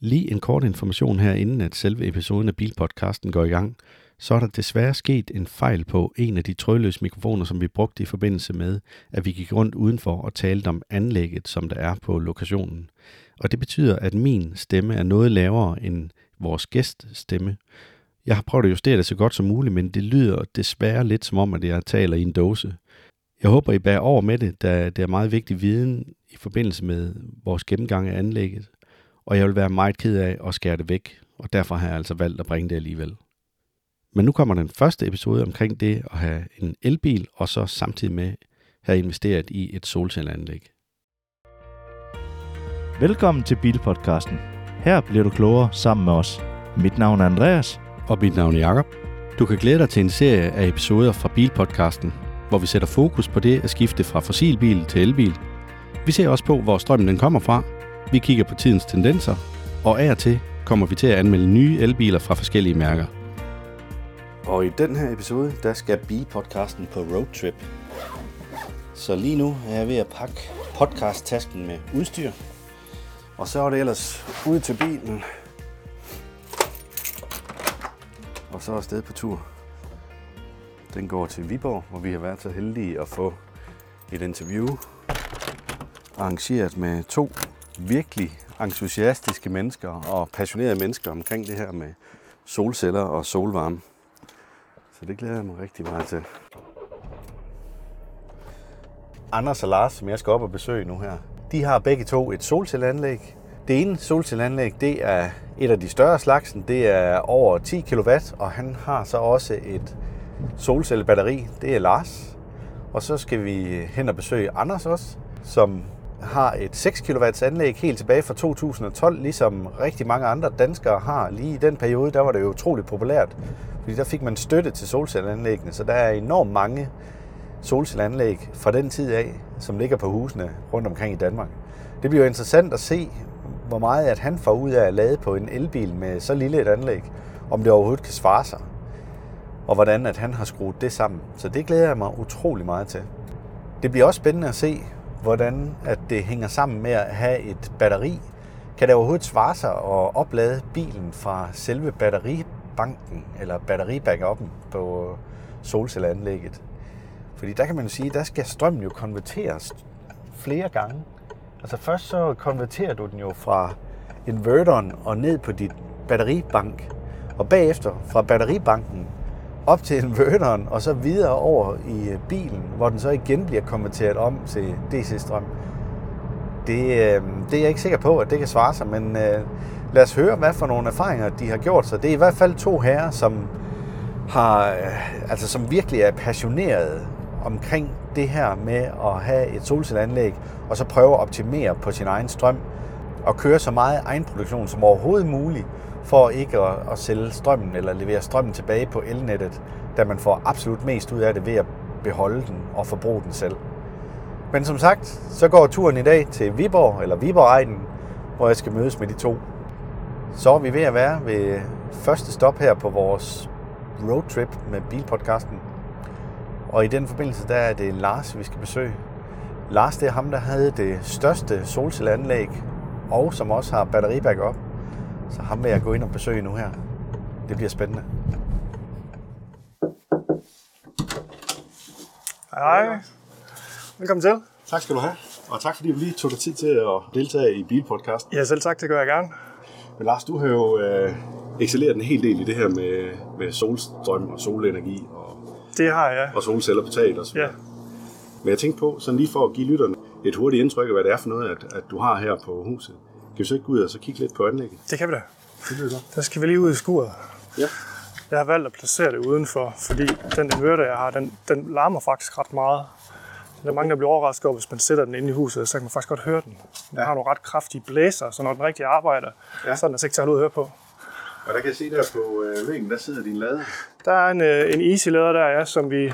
Lige en kort information her, inden at selve episoden af Bilpodcasten går i gang. Så er der desværre sket en fejl på en af de trådløse mikrofoner, som vi brugte i forbindelse med, at vi gik rundt udenfor og talte om anlægget, som der er på lokationen. Og det betyder, at min stemme er noget lavere end vores gæststemme. Jeg har prøvet at justere det så godt som muligt, men det lyder desværre lidt som om, at jeg taler i en dåse. Jeg håber, I bærer over med det, da det er meget vigtig viden i forbindelse med vores gennemgang af anlægget. Og jeg vil være meget ked af at skære det væk, og derfor har jeg altså valgt at bringe det alligevel. Men nu kommer den første episode omkring det at have en elbil, og så samtidig med have investeret i et solcelleanlæg. Velkommen til Bilpodcasten. Her bliver du klogere sammen med os. Mit navn er Andreas. Og mit navn er Jakob. Du kan glæde dig til en serie af episoder fra Bilpodcasten, hvor vi sætter fokus på det at skifte fra fossilbil til elbil. Vi ser også på, hvor strømmen den kommer fra. Vi kigger på tidens tendenser, og af og til kommer vi til at anmelde nye elbiler fra forskellige mærker. Og i den her episode, der skal Bilpodcasten på roadtrip. Så lige nu er jeg ved at pakke podcast-tasken med udstyr. Og så er det ellers ud til bilen. Og så er afsted på tur. Den går til Viborg, hvor vi har været så heldige at få et interview arrangeret med to virkelig entusiastiske mennesker og passionerede mennesker omkring det her med solceller og solvarme. Så det glæder jeg mig rigtig meget til. Anders og Lars, som jeg skal op og besøge nu her, de har begge to et solcelleanlæg. Det ene solcelleanlæg, det er et af de større slagsen. Det er over 10 kW, og han har så også et solcellebatteri. Det er Lars. Og så skal vi hen og besøge Anders også, som har et 6 kW anlæg helt tilbage fra 2012, ligesom rigtig mange andre danskere har. Lige i den periode, der var det jo utroligt populært, fordi der fik man støtte til solcelleanlæggene, så der er enormt mange solcelleanlæg fra den tid af, som ligger på husene rundt omkring i Danmark. Det bliver jo interessant at se, hvor meget at han får ud af at lade på en elbil med så lille et anlæg, om det overhovedet kan svare sig, og hvordan at han har skruet det sammen. Så det glæder jeg mig utrolig meget til. Det bliver også spændende at se, hvordan at det hænger sammen med at have et batteri. Kan det overhovedet svare sig at oplade bilen fra selve batteribanken eller batteribackuppen på solcelleanlægget? Fordi der kan man jo sige, der skal strømmen jo konverteres flere gange. Altså først så konverterer du den jo fra inverteren og ned på dit batteribank. Og bagefter fra batteribanken op til inverteren og så videre over i øh, bilen, hvor den så igen bliver konverteret om til DC-strøm. Det, øh, det er jeg ikke sikker på, at det kan svare sig, men øh, lad os høre, hvad for nogle erfaringer de har gjort sig. Det er i hvert fald to herrer, som, har, øh, altså, som virkelig er passionerede omkring det her med at have et solcelleanlæg, og så prøve at optimere på sin egen strøm, og køre så meget egenproduktion som overhovedet muligt, for ikke at, at sælge strømmen eller levere strømmen tilbage på elnettet, da man får absolut mest ud af det ved at beholde den og forbruge den selv. Men som sagt, så går turen i dag til Viborg, eller Viborg hvor jeg skal mødes med de to. Så er vi ved at være ved første stop her på vores roadtrip med bilpodcasten. Og i den forbindelse, der er det Lars, vi skal besøge. Lars, det er ham, der havde det største solcelleanlæg, og som også har batteribackup. Så ham vil jeg gå ind og besøge nu her. Det bliver spændende. Hej. Velkommen til. Tak skal du have. Og tak fordi du lige tog dig tid til at deltage i Bilpodcasten. Ja, selv tak, det gør jeg gerne. Men Lars, du har jo øh, excelleret en hel del i det her med, med solstrøm og solenergi og, Det har jeg. og solceller på taget og så Ja. Men jeg tænkte på, sådan lige for at give lytterne et hurtigt indtryk af, hvad det er for noget, at, at du har her på huset. Kan vi så ikke gå ud og så kigge lidt på anlægget? Det kan vi da. Det lyder godt. Der skal vi lige ud i skuret. Ja. Jeg har valgt at placere det udenfor, fordi den inverter, jeg har, den, den larmer faktisk ret meget. Der er mange, der bliver overrasket over, hvis man sætter den inde i huset, så kan man faktisk godt høre den. Den Ja. har nogle ret kraftige blæser, så når den rigtig arbejder, Ja. så er den altså ikke til at holde ud at høre på. Og der kan jeg se der på øh, væggen, der sidder din lade. Der er en, øh, en easy-lader der, ja, som vi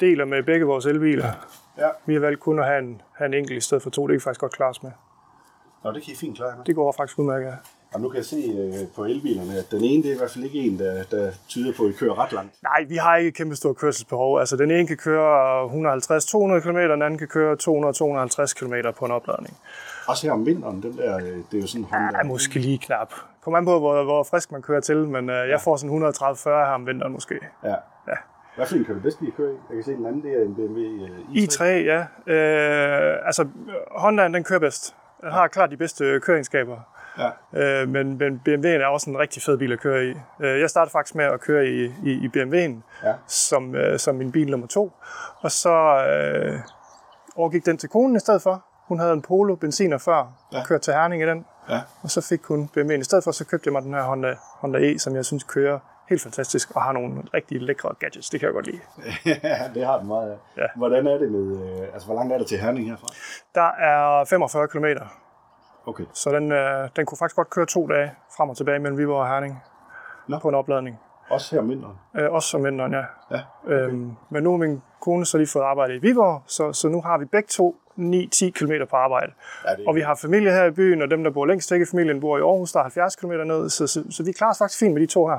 deler med begge vores elbiler. Ja. Vi har valgt kun at have en, have en enkelt i stedet for to. Det kan faktisk godt klare os med. Nå, det kan I fint klare med. Det går faktisk udmærket. Og nu kan jeg se øh, på elbilerne, at den ene det er i hvert fald ikke en, der, der tyder på, at I kører ret langt. Nej, vi har ikke et kæmpe stort kørselsbehov. Altså, den ene kan køre 150-200 km, den anden kan køre 200-250 km på en opladning. Også her om vinteren, den der, øh, det er jo sådan Honda. Ja, måske lige knap. Kommer an på, hvor, hvor frisk man kører til, men øh, jeg får sådan 130-40 her om vinteren måske. Ja. Ja. Hvad for en kan du bedst lide at køre i? Jeg kan se, den anden det er en BMW øh, i3. i3, ja. Øh, altså, Hondaen, den kører bedst. Den har klart de bedste køreegenskaber. Ja. Øh, men, men BMW'en er også en rigtig fed bil at køre i. Øh, jeg startede faktisk med at køre i, i, i BMW'en Ja. som, øh, som min bil nummer to. Og så øh, overgik den til konen i stedet for. Hun havde en Polo benziner før, ja. kørte til Herning i den. Ja. Og så fik hun BMW'en i stedet for, så købte jeg mig den her Honda, Honda E, som jeg synes kører helt fantastisk og har nogle rigtig lækre gadgets. Det kan jeg godt lide. ja, det har den meget af. Ja. Hvordan er det med, øh, altså hvor langt er det til Herning herfra? Der er 45 km, Okay. så den, øh, den kunne faktisk godt køre to dage frem og tilbage mellem Viborg og Herning Nå. på en opladning. Også her om vinteren? Øh, også om vinteren, ja. Ja. Okay. Øhm, men nu har min kone så lige fået arbejde i Viborg, så, så nu har vi begge to 9-10 km på arbejde. Ja, det, Og vi har familie her i byen, og dem, der bor længst væk i familien, bor i Aarhus, der er 70 km ned, så, så, så vi klarer os faktisk fint med de to her.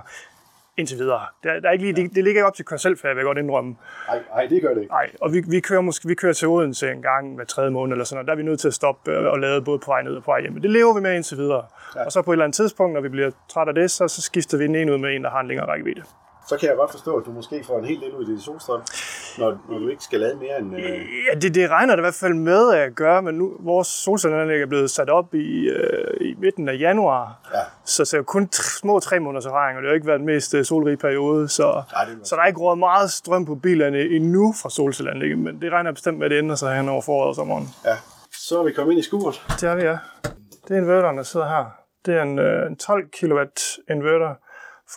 Indtil videre. Der, der er ikke lige, det, det ligger ikke op til kør selv, vil jeg godt indrømme. ej, ej, det gør det ikke. Nej, og vi, vi kører måske vi kører til Odense en gang hver tredje måned eller sådan noget. Der er vi nødt til at stoppe øh, og lade både på vej ned og på vej hjem. Det lever vi med indtil videre. Ja. Ja. Og så på et eller andet tidspunkt, når vi bliver træt af det, så, så skifter vi den ene ud med en, der har en længere rækkevidde. Så kan jeg godt forstå, at du måske får en hel del ud i din solstrøm, når, når du ikke skal lade mere end... Øh, Ja, det, det regner det i hvert fald med at gøre, men nu, vores solcelleranlæg er blevet sat op i, øh, i midten af januar. Så jo kun små tre måneders erfaring, og det har ikke været den mest øh, solrige periode, så, Nej, så der er ikke råd meget strøm på bilerne endnu fra solcelleanlægget, men det regner bestemt med, at det ændrer sig hen over foråret og sommeren. ja. Så er vi kommet ind i skuret. Det er vi, ja. Det er inverteren, der sidder her. Det er en, øh, en 12 kW inverter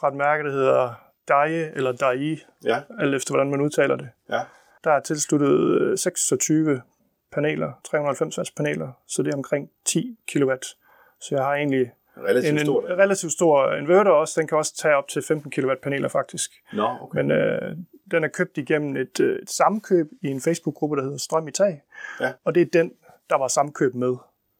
fra et mærke, der hedder Dai, eller Dai, Ja, alt efter hvordan man udtaler det. ja. Der er tilsluttet øh, 26 paneler, 390 watts paneler, så det er omkring 10 kW. Så jeg har egentlig Relativt en, stort. en relativt stor inverter også. Den kan også tage op til 15 kW paneler faktisk. Nå, okay. Men øh, den er købt igennem et, øh, et samkøb i en Facebook-gruppe, der hedder Strøm i Tag. Ja. Og det er den, der var samkøb med.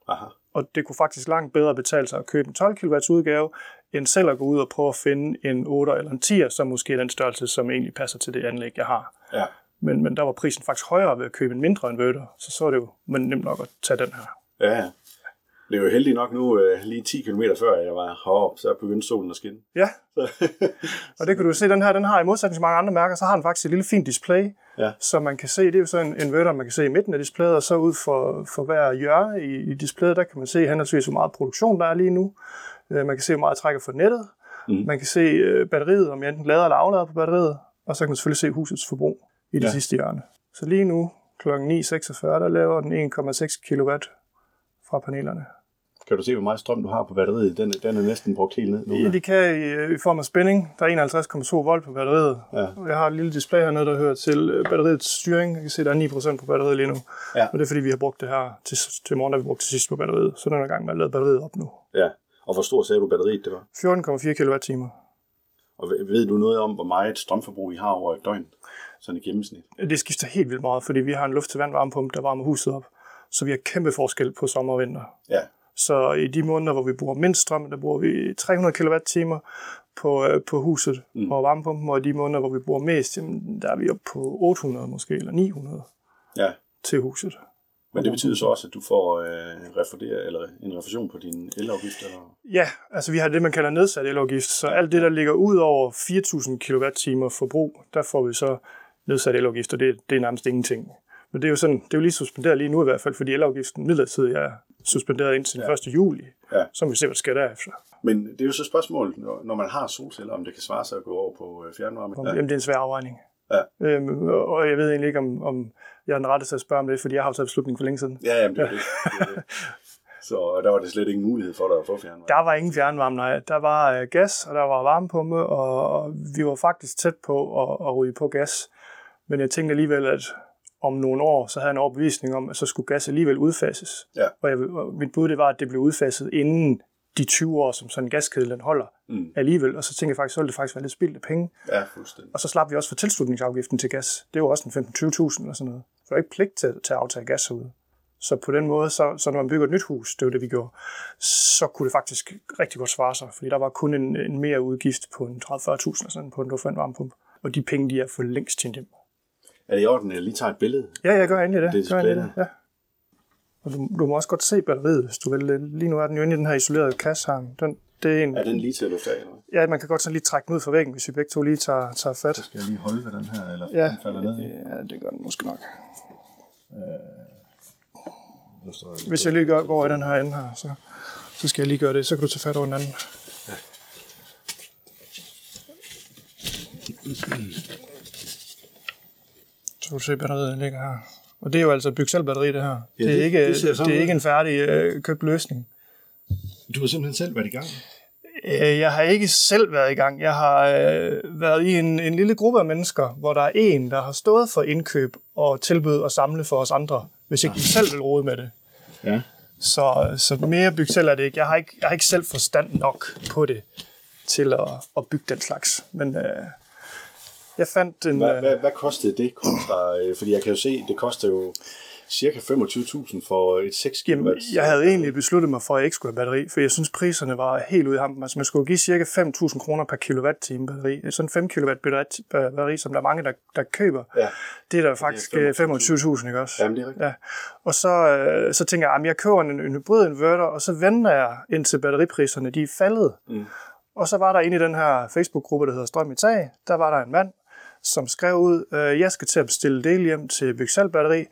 Aha. Og det kunne faktisk langt bedre betale sig at købe en 12 kW udgave, end selv at gå ud og prøve at finde en 8 eller en 10, som måske er den størrelse, som egentlig passer til det anlæg, jeg har. Ja. Men, men der var prisen faktisk højere ved at købe en mindre inverter, så så er det jo men nemt nok at tage den her. Ja, er jo heldigt nok nu, øh, lige 10 km før jeg var heroppe, så begyndte solen at skinne. Ja, og det kan du se, den her, den har i modsætning til mange andre mærker, så har den faktisk et lille fint display, Ja. så man kan se, det er jo sådan en inverter, man kan se i midten af displayet, og så ud for, for hver hjørne i, i displayet, der kan man se henholdsvis, hvor meget produktion der er lige nu. Øh, Man kan se, hvor meget trækker for nettet. Mm. Man kan se øh, batteriet, om jeg enten lader eller aflader på batteriet, og så kan man selvfølgelig se husets forbrug i det ja. sidste hjørne. Så lige nu, kl. 9.46, der laver den 1,6 kW fra panelerne. kan du se, hvor meget strøm du har på batteriet? Den, den er næsten brugt helt ned nu. Ja, de kan i, i form af spænding. Der er 51,2 volt på batteriet. Ja. Jeg har et lille display hernede, der hører til øh, batteriets styring. Jeg kan se, der er 9% på batteriet lige nu. Ja. Og det er fordi, vi har brugt det her til, til morgen, der vi brugt til sidst på batteriet. Så den er gang med at lade batteriet op nu. ja. Og hvor stor sagde du batteriet det var? 14,4 kWh. Og ved- du noget om, hvor meget strømforbrug I har over et døgn? Sådan i gennemsnit. Det skifter helt vildt meget, fordi vi har en luft-til-vand varmepumpe, der varmer huset op. Så vi har kæmpe forskel på sommer og vinter. Ja. Så i de måneder, hvor vi bruger mindst strøm, der bruger vi 300 kWh på, øh, på huset Mm. og varmepumpen, og i de måneder, hvor vi bruger mest, jamen, der er vi oppe på 800 måske, eller 900 Ja. til huset. Men det betyder så også, at du får øh, refundere, eller en refusion på din elafgift? Eller? Ja, altså vi har det, man kalder nedsat elafgift, så alt det, der ligger ud over 4.000 kWh forbrug, der får vi så nedsat elafgift, og det, det er nærmest ingenting. Men det er jo sådan, det er jo lige suspenderet lige nu i hvert fald, fordi elafgiften midlertidigt er suspenderet indtil den Ja. 1. juli. Ja. Så må vi se, hvad der sker derefter. Men det er jo så spørgsmålet, når, man har solceller, om det kan svare sig at gå over på øh, fjernvarme. Ja. Jamen, det er en svær afvejning. Ja. Øhm, og jeg ved egentlig ikke, om, om jeg er den rette til at spørge om det, fordi jeg har taget beslutningen for længe siden. Ja, jamen, det er det. det, er det. Så og der var det slet ingen mulighed for dig at få fjernvarme. Der var ingen fjernvarme, nej. Der var øh, gas, og der var varmepumpe, og, og vi var faktisk tæt på at, at ryge på gas. Men jeg tænkte alligevel, at om nogle år, så havde jeg en overbevisning om, at så skulle gas alligevel udfases. Ja. Og, jeg, og mit bud det var, at det blev udfaset inden de 20 år, som sådan en gaskedel den holder Mm. alligevel. Og så tænkte jeg faktisk, så ville det faktisk være lidt spildt af penge. Ja, fuldstændig. Og så slap vi også for tilslutningsafgiften til gas. Det var også en 15-20.000 eller sådan noget. Så er ikke pligt til, til at aftage gas herude. Så på den måde, så, så når man bygger et nyt hus, det var det, vi gjorde, så kunne det faktisk rigtig godt svare sig, fordi der var kun en, en mere udgift på en 30-40.000 sådan på en luftvandt varmepumpe. Og de penge, de er for længst tjent hjem. Er det i orden, at jeg lige tager et billede? Ja, jeg gør endelig det. det gør det, ja. Og du, du må også godt se batteriet, hvis du vil. Lige nu er den jo inde i den her isolerede kasse her. Den, det er, en, er den lige til at løfte af? Ja, man kan godt sådan lige trække den ud fra væggen, hvis vi begge to lige tager, tager fat. Så skal jeg lige holde ved den her, eller ja, den falder ned? Ja, det gør den måske nok. Øh, jeg hvis jeg lige gør, går i den her ende her, så, så skal jeg lige gøre det. Så kan du tage fat over den anden. Ja. 2C-batteriet ligger her. Og det er jo altså bygge selv batteri, det her. Ja, det, det, er ikke, det, det er ikke en færdig øh, købt løsning. Du har simpelthen selv været i gang? Øh, jeg har ikke selv været i gang. Jeg har øh, været i en, en lille gruppe af mennesker, hvor der er en, der har stået for indkøb og tilbud og samle for os andre, hvis ikke vi ah. selv vil rode med det. Ja. Så, så mere bygge selv er det ikke. Jeg har ikke, jeg har ikke selv forstand nok på det til at, at bygge den slags. Men øh, jeg fandt en... Hvad, øh, hvad, hvad kostede det kontra? øh, Fordi jeg kan jo se, det koster jo cirka 25.000 for et 6 kW. Jamen, jeg havde egentlig besluttet mig for, at jeg ikke skulle have batteri, for jeg synes, priserne var helt ude i hampen. Altså, man skulle give cirka 5.000 kroner per kilowatt-time batteri. Sådan en 5 kW batteri, som der er mange, der, der køber, Ja. det er der faktisk øh, 25.000, ikke også? Jamen, det er rigtigt. Ja. Og så, øh, så tænker jeg, at jeg køber en, en hybrid inverter, og så venter jeg indtil batteripriserne de er faldet. Mm. Og så var der inde i den her Facebook-gruppe, der hedder Strøm i tag, der var der en mand, som skrev ud, øh, jeg skal til at bestille del hjem til Bygsal batteri.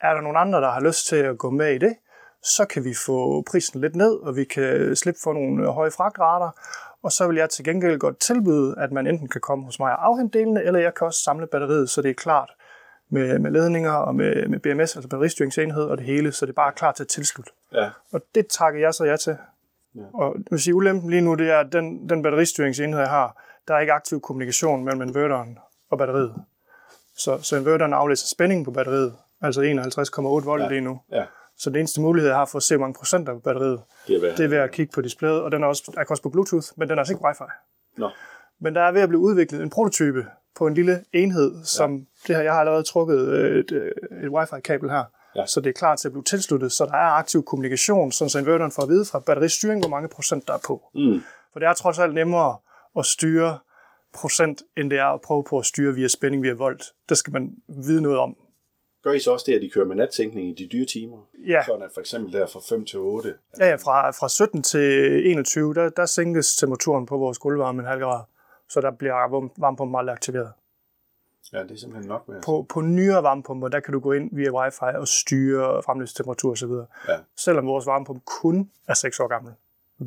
Er der nogen andre, der har lyst til at gå med i det, så kan vi få prisen lidt ned, og vi kan slippe for nogle øh, høje fragtrater. Og så vil jeg til gengæld godt tilbyde, at man enten kan komme hos mig og afhente delene, eller jeg kan også samle batteriet, så det er klart med, med ledninger og med, med BMS, altså batteristyringsenhed og det hele, så det er bare klar til at tilslutte. Ja. Og det takker jeg så ja til. Ja. Og jeg vil sige, ulempen lige nu, det er, at den, den batteristyringsenhed, jeg har, der er ikke aktiv kommunikation mellem inverteren og batteriet. Så, så inverteren aflæser spændingen på batteriet, altså 51,8 volt Ja. lige nu. Ja. Så det eneste mulighed, jeg har for at se, hvor mange procent der er på batteriet, Det er det er ved at kigge på displayet, og den er også, er også på Bluetooth, men den er altså ikke wifi. Nå. Men der er ved at blive udviklet en prototype på en lille enhed, som ja. det her, jeg har allerede trukket øh, et, øh, et wifi-kabel her, Ja. så det er klar til at blive tilsluttet, så der er aktiv kommunikation, sådan så inverteren får at vide fra batteristyring, hvor mange procent der er på. Mm. For det er trods alt nemmere at styre procent, end det er at prøve på at styre via spænding via volt. Det skal man vide noget om. Gør I så også det, at I kører med nattænkning i de dyre timer? Ja, Sådan at for eksempel der fra 5 til 8. ja, ja fra, fra 17 til 21, der, der sænkes temperaturen på vores gulvvarme en halv grad, så der bliver varm- varmepumpen aldrig aktiveret. Ja, det er simpelthen nok med. På, på nyere varmepumper, der kan du gå ind via wifi og styre fremløbstemperatur osv. Ja, Selvom vores varmepumpe kun er 6 år gammel.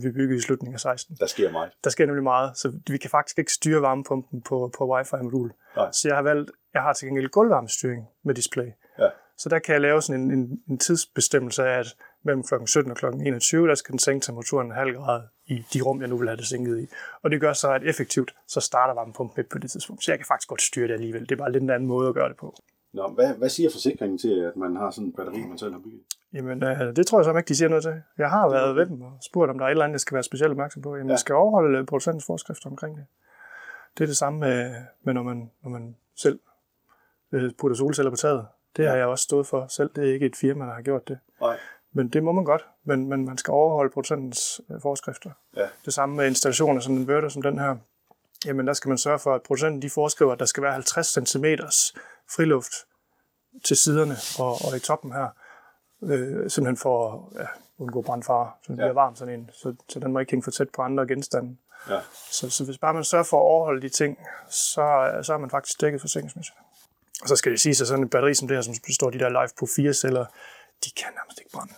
Vi byggede i slutningen af 16. der sker meget. Der sker nemlig meget, så vi kan faktisk ikke styre varmepumpen på, på wifi-modul. Nej. Så jeg har valgt, jeg har til gengæld gulvvarmestyring med display. Ja. Så der kan jeg lave sådan en, en, en tidsbestemmelse af, at mellem kl. 17 og kl. 21, der skal den sænke temperaturen en halv grad i de rum, jeg nu vil have det sænket i. Og det gør så, at effektivt, så starter varmepumpen midt på det tidspunkt. Så jeg kan faktisk godt styre det alligevel. Det er bare lidt en anden måde at gøre det på. Nå, hvad, hvad siger forsikringen til, at man har sådan en batteri, man selv har bygget? Jamen, øh, det tror jeg så ikke, de siger noget til. Jeg har været ved dem og spurgt, om der er et eller andet, jeg skal være specielt opmærksom på. Jamen, Ja. jeg skal overholde øh, producentens forskrifter omkring det. Det er det samme med, med når, man, når man selv øh, putter solceller på taget. Det har jeg også stået for selv. Det er ikke et firma, der har gjort det. Nej. Men det må man godt. Men, men man skal overholde producentens øh, forskrifter. Ja. Det samme med installationer som en inverter som den her. Jamen, der skal man sørge for, at producenten de foreskriver, at der skal være 50 cm friluft til siderne og, og i toppen her. Øh, simpelthen for at ja, undgå brandfare, så den Ja. bliver varm sådan en, så, så den må ikke hænge for tæt på andre genstande. Ja. Så, så hvis bare man sørger for at overholde de ting, så, så er man faktisk dækket forsikringsmæssigt. Og så skal det sige, at sådan et batteri som det her, som består af de der Life på fire celler, de kan nærmest ikke brænde.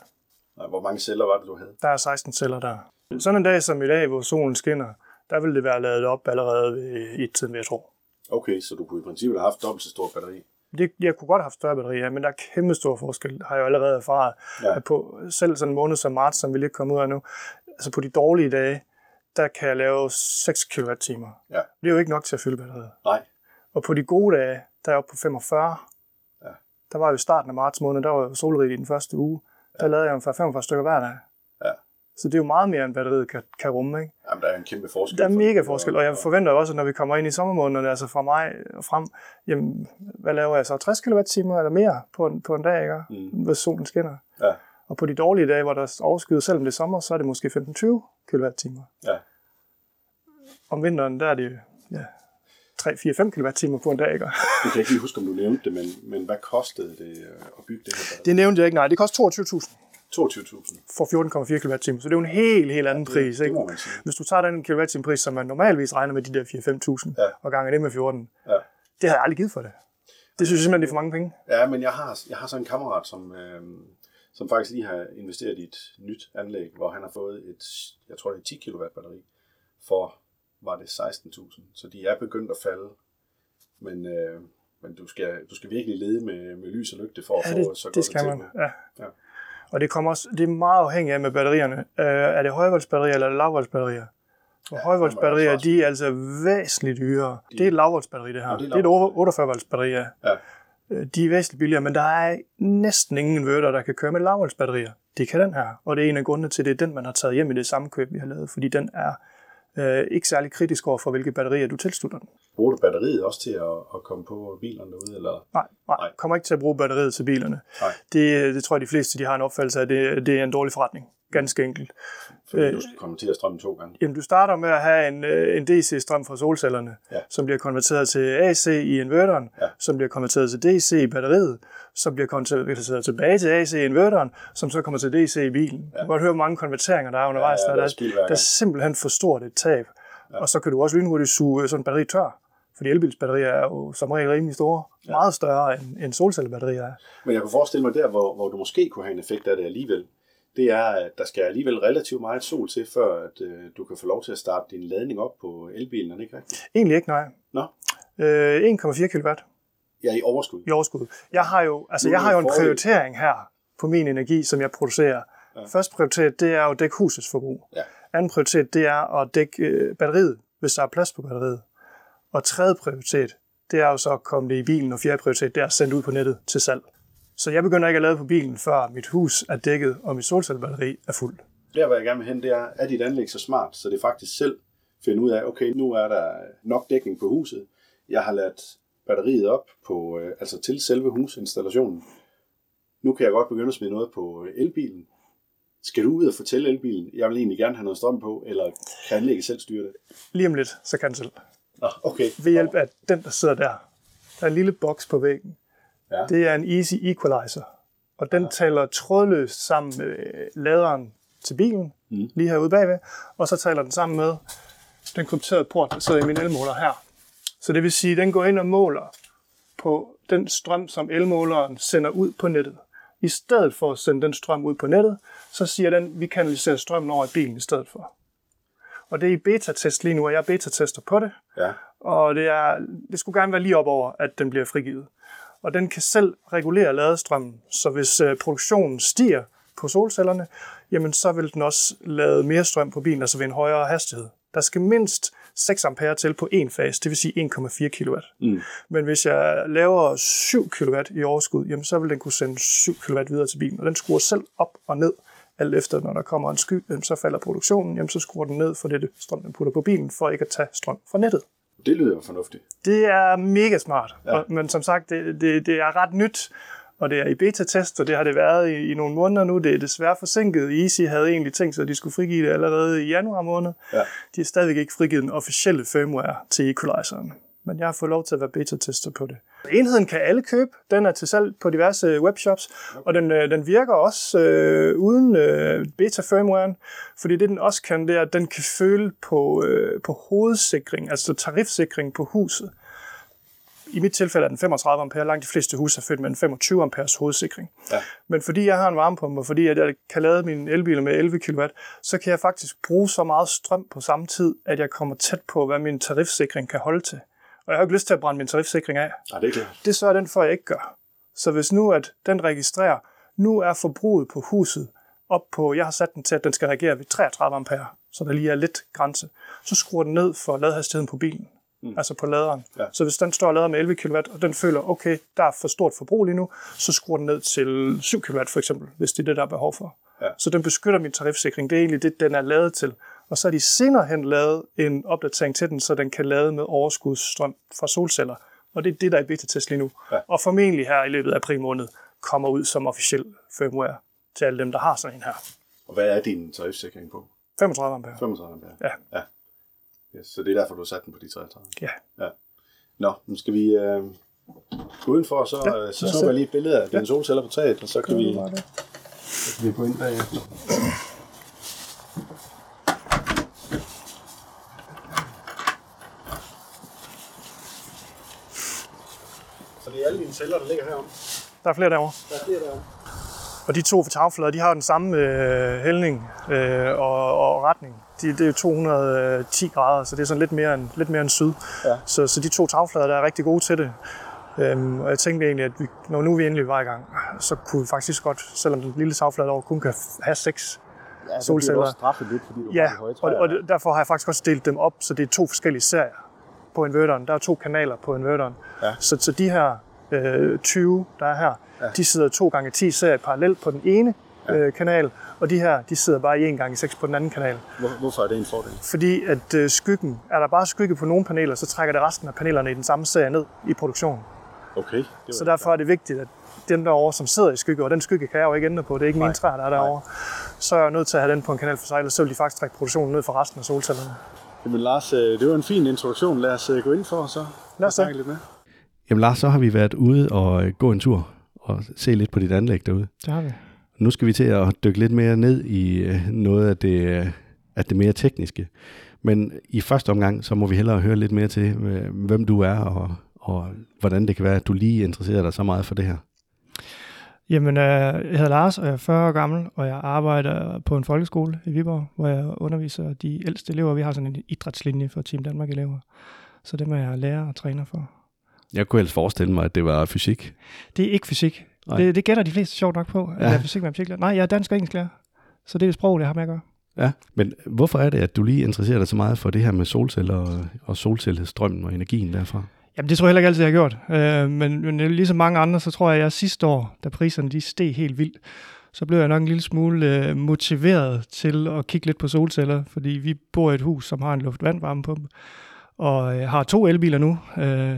Nej, hvor mange celler var det, du havde? Der er 16 celler der. Sådan en dag som i dag, hvor solen skinner, der vil det være lavet op allerede ved et tiden, vil jeg tro. Okay, så du kunne i princippet have haft dobbelt så stor batteri. Det, jeg kunne godt have haft større batterier, men der er kæmpe stor forskel, har jeg jo allerede erfaret. Ja. På selv sådan en måned som marts, som vi lige er kommet ud af nu, altså på de dårlige dage, der kan jeg lave 6 kWh. Ja. Det er jo ikke nok til at fylde batteriet. Nej. Og på de gode dage, der er jeg oppe på 45. Ja. Der var jo i starten af marts måned, der var jo solrigt i den første uge. Der lavede jeg jo 45 stykker hver dag. Så det er jo meget mere, end batteriet kan, kan rumme. Ikke? Jamen, der er en kæmpe forskel. Der er mega forskel, og jeg forventer også, at når vi kommer ind i sommermånederne, altså fra maj og frem, jamen, hvad laver jeg så? 60 kWh eller mere på en, på en dag, ikke? Mm. hvis solen skinner. Ja. Og på de dårlige dage, hvor der er overskyet, selvom det er sommer, så er det måske 15-20 kWh. Ja. Om vinteren, der er det ja, 3-4-5 kWh på en dag, ikke? Jeg kan ikke lige huske, om du nævnte det, men, men hvad kostede det øh, at bygge det her? Det nævnte jeg ikke, nej. Det koster 22.000 22.000. for 14,4 kWh, så det er jo en helt, helt anden pris. det ikke? må man sige. Hvis du tager den kWh-pris, som man normalvis regner med de der 4-5.000, Ja. og ganger det med 14, Ja. det har jeg aldrig givet for det. Det synes jeg simpelthen, det er for mange penge. Ja, men jeg har, jeg har så en kammerat, som, øh, som faktisk lige har investeret i et nyt anlæg, hvor han har fået et, jeg tror det er 10 kW batteri, for var det 16.000. Så de er begyndt at falde. Men, øh, men du, skal, du skal virkelig lede med, med lys og lygte for at Ja, få det, så godt det et skal man. tilbud. Ja. Ja. Og det, kommer også, det er meget afhængigt af med batterierne. Uh, er det højvoltsbatterier eller lavvoltsbatterier? Og Ja, højvoltsbatterier, det må de er altså væsentligt dyrere. Det er et lavvoltsbatteri, det her. Ja, det det er er, et 48 volts batteri, ja. Øh, De er væsentligt billigere, men der er næsten ingen inverter, der kan køre med lavvoltsbatterier. Det kan den her, og det er en af grundene til, at det er den, man har taget hjem i det samme køb, vi har lavet, fordi den er øh, ikke særlig kritisk over for, hvilke batterier du tilslutter den. Bruger du batteriet også til at, at komme på bilerne derude? Eller? Nej, nej, Nej. kommer ikke til at bruge batteriet til bilerne. Nej. Det, det tror jeg, de fleste de har en opfattelse af, det, det er en dårlig forretning. Ganske enkelt. Fordi Øh, du skal komme til at strømme to gange. Jamen, du starter med at have en, øh, en DC-strøm fra solcellerne, Ja. som bliver konverteret til AC i inverteren, Ja. som bliver konverteret til DC i batteriet, som bliver konverteret tilbage til AC i inverteren, som så kommer til DC i bilen. Ja. Du kan godt høre, hvor mange konverteringer der er undervejs. Ja, ja, der, der er der, er simpelthen for stort et tab. Ja. Og så kan du også lynhurtigt suge sådan en batteri tør. Fordi elbilsbatterier er jo som regel rimelig store. Ja. Meget større end, end solcellebatterier er. Men jeg kunne forestille mig der, hvor, hvor du måske kunne have en effekt af det alligevel, det er, at der skal alligevel relativt meget sol til, før at, øh, du kan få lov til at starte din ladning op på elbilen, er det ikke rigtigt? Egentlig ikke, nej. Nå, Øh, 1,4 kW er i overskud. i overskud. Jeg har jo, altså, jeg har jo en prioritering her på min energi, som jeg producerer. Ja. Første prioritet, det er jo at dække husets forbrug. Ja. Anden prioritet, det er at dække øh, batteriet, hvis der er plads på batteriet. Og tredje prioritet, det er jo så at komme det i bilen, og fjerde prioritet, det er at sende ud på nettet til salg. Så jeg begynder ikke at lade på bilen, før mit hus er dækket, og mit solcellebatteri er fuldt. Der, hvor jeg gerne vil hen, det er, er dit anlæg så smart, så det faktisk selv finder ud af, okay, nu er der nok dækning på huset. Jeg har ladt batteriet op på, øh, altså til selve husinstallationen. Nu kan jeg godt begynde at smide noget på elbilen. Skal du ud og fortælle elbilen, jeg vil egentlig gerne have noget strøm på, eller kan anlægget selv styre det? Lige om lidt, så kan selv. Nå, okay. Ved hjælp af den, der sidder der. Der er en lille boks på væggen. Ja. Det er en Easy Equalizer. Og den ja. taler trådløst sammen med laderen til bilen, mm. lige herude bagved. Og så taler den sammen med den krypterede port, der sidder i min elmåler her. Så det vil sige, at den går ind og måler på den strøm, som elmåleren sender ud på nettet. I stedet for at sende den strøm ud på nettet, så siger den, at vi kanaliserer strømmen over i bilen i stedet for. Og det er i beta-test lige nu, og jeg er beta-tester på det. Ja. Og det, er, det skulle gerne være lige op over, at den bliver frigivet. Og den kan selv regulere ladestrømmen, så hvis øh, produktionen stiger på solcellerne, jamen så vil den også lade mere strøm på bilen, altså ved en højere hastighed. Der skal mindst 6 ampere til på en fase, det vil sige 1,4 kW. Mm. Men hvis jeg laver 7 kW i overskud, jamen så vil den kunne sende 7 kW videre til bilen, og den skruer selv op og ned, alt efter når der kommer en sky, så falder produktionen, jamen så skruer den ned for det strøm, den putter på bilen, for ikke at tage strøm fra nettet. Det lyder jo fornuftigt. Det er mega smart, ja. og, men som sagt, det, det, det er ret nyt, og det er i beta-test, og det har det været i, i nogle måneder nu. Det er desværre forsinket. Easy havde egentlig tænkt sig, at de skulle frigive det allerede i januar måned. Ja. De har stadigvæk ikke frigivet den officielle firmware til equalizeren. Men jeg har fået lov til at være beta-tester på det. Enheden kan alle købe. Den er til salg på diverse webshops, og den, øh, den virker også øh, uden øh, beta-firmwaren, fordi det den også kan, det er, at den kan føle på, øh, på hovedsikring, altså tarifsikring på huset. I mit tilfælde er den 35 ampere. Langt de fleste huse er født med en 25 amperes hovedsikring. Ja. Men fordi jeg har en varmepumpe, og fordi jeg kan lade mine elbiler med 11 kW, så kan jeg faktisk bruge så meget strøm på samme tid, at jeg kommer tæt på, hvad min tarifsikring kan holde til. Og jeg har ikke lyst til at brænde min tarifsikring af. Nej, det er klart. Det sørger den for, at jeg ikke gør. Så hvis nu at den registrerer, nu er forbruget på huset op på, jeg har sat den til, at den skal reagere ved 33 ampere, så der lige er lidt grænse, så skruer den ned for ladhastigheden på bilen. Mm. Altså på laderen. Ja. Så hvis den står og lader med 11 kW, og den føler, okay, der er for stort forbrug lige nu, så skruer den ned til 7 kW for eksempel, hvis det er det, der er behov for. Ja. Så den beskytter min tarifsikring. Det er egentlig det, den er lavet til. Og så har de senere hen lavet en opdatering til den, så den kan lade med overskudsstrøm fra solceller. Og det er det, der er i beta-test lige nu. Ja. Og formentlig her i løbet af april måned kommer ud som officiel firmware til alle dem, der har sådan en her. Og hvad er din tarifsikring på? 35 ampere. 35 ampere? Ja. ja. Yes, så det er derfor, du har sat den på de 33? Ja. ja. Nå, nu skal vi øh, gå udenfor, så, Ja, ja, så snupper jeg lige et billede af dine Ja. solceller på taget, og så kan, vi, Bare det. så kan vi gå ind bagefter. Så det er alle dine celler, der ligger herom? Der er flere derovre. Der er flere derom. Og de to tagflader, de har den samme øh, hældning øh, og, og retning. De, det er jo 210 grader, så det er sådan lidt mere end, lidt mere end syd. Ja. Så, så de to tagflader, der er rigtig gode til det. Øhm, og jeg tænkte egentlig, at vi, når nu vi endelig var i gang, så kunne vi faktisk godt, selvom den lille tagflade over kun kan have seks Ja, solceller. straffet lidt, fordi du Ja, og, og det- derfor har jeg faktisk også delt dem op, så det er to forskellige serier på inverteren. Der er to kanaler på inverteren. Ja. Så, så de her øh, 20, der er her, ja. de sidder 2 gange 10 serier parallelt på den ene ja. øh, kanal, og de her, de sidder bare i 1 gange 6 på den anden kanal. Hvor, hvorfor er det en fordel? Fordi at øh, skyggen, er der bare skygge på nogle paneler, så trækker det resten af panelerne i den samme serie ned i produktionen. Okay. Det Så derfor er det vigtigt, at den derovre, som sidder i skygge, og den skygge kan jeg jo ikke ændre på, det er ikke Nej. mine træer, der er derovre, så er jeg nødt til at have den på en kanal for sig, ellers så vil de faktisk trække produktionen ned for resten af solcellerne. Jamen Lars, øh, det var en fin introduktion. Lad os øh, gå ind for så. Lad os snakke lidt med. Jamen Lars, så har vi været ude og øh, gå en tur og se lidt på dit anlæg derude. Det har vi. Nu skal vi til at dykke lidt mere ned i øh, noget af det, øh, af det mere tekniske. Men i første omgang, så må vi hellere høre lidt mere til, hvem du er, og, og hvordan det kan være, at du lige interesserer dig så meget for det her. Jamen, jeg hedder Lars, og jeg er 40 år gammel, og jeg arbejder på en folkeskole i Viborg, hvor jeg underviser de ældste elever. Vi har sådan en idrætslinje for Team Danmark-elever. Så det må jeg lære og træner for. Jeg kunne ellers forestille mig, at det var fysik. Det er ikke fysik. Nej. Det, det gætter de fleste sjovt nok på, at Ja. jeg er fysik med fysik. Nej, jeg er dansk og engelsklærer. Så det er sprog, det har med at gøre. Ja, men hvorfor er det, at du lige interesserer dig så meget for det her med solceller og, og solcellestrømmen og energien derfra? Jamen, det tror jeg heller ikke altid, jeg har gjort. Øh, men, men ligesom mange andre, så tror jeg, at jeg sidste år, da priserne de steg helt vildt, så blev jeg nok en lille smule øh, motiveret til at kigge lidt på solceller, fordi vi bor i et hus, som har en luft-vand-varmepumpe, og øh, har to elbiler nu. Øh,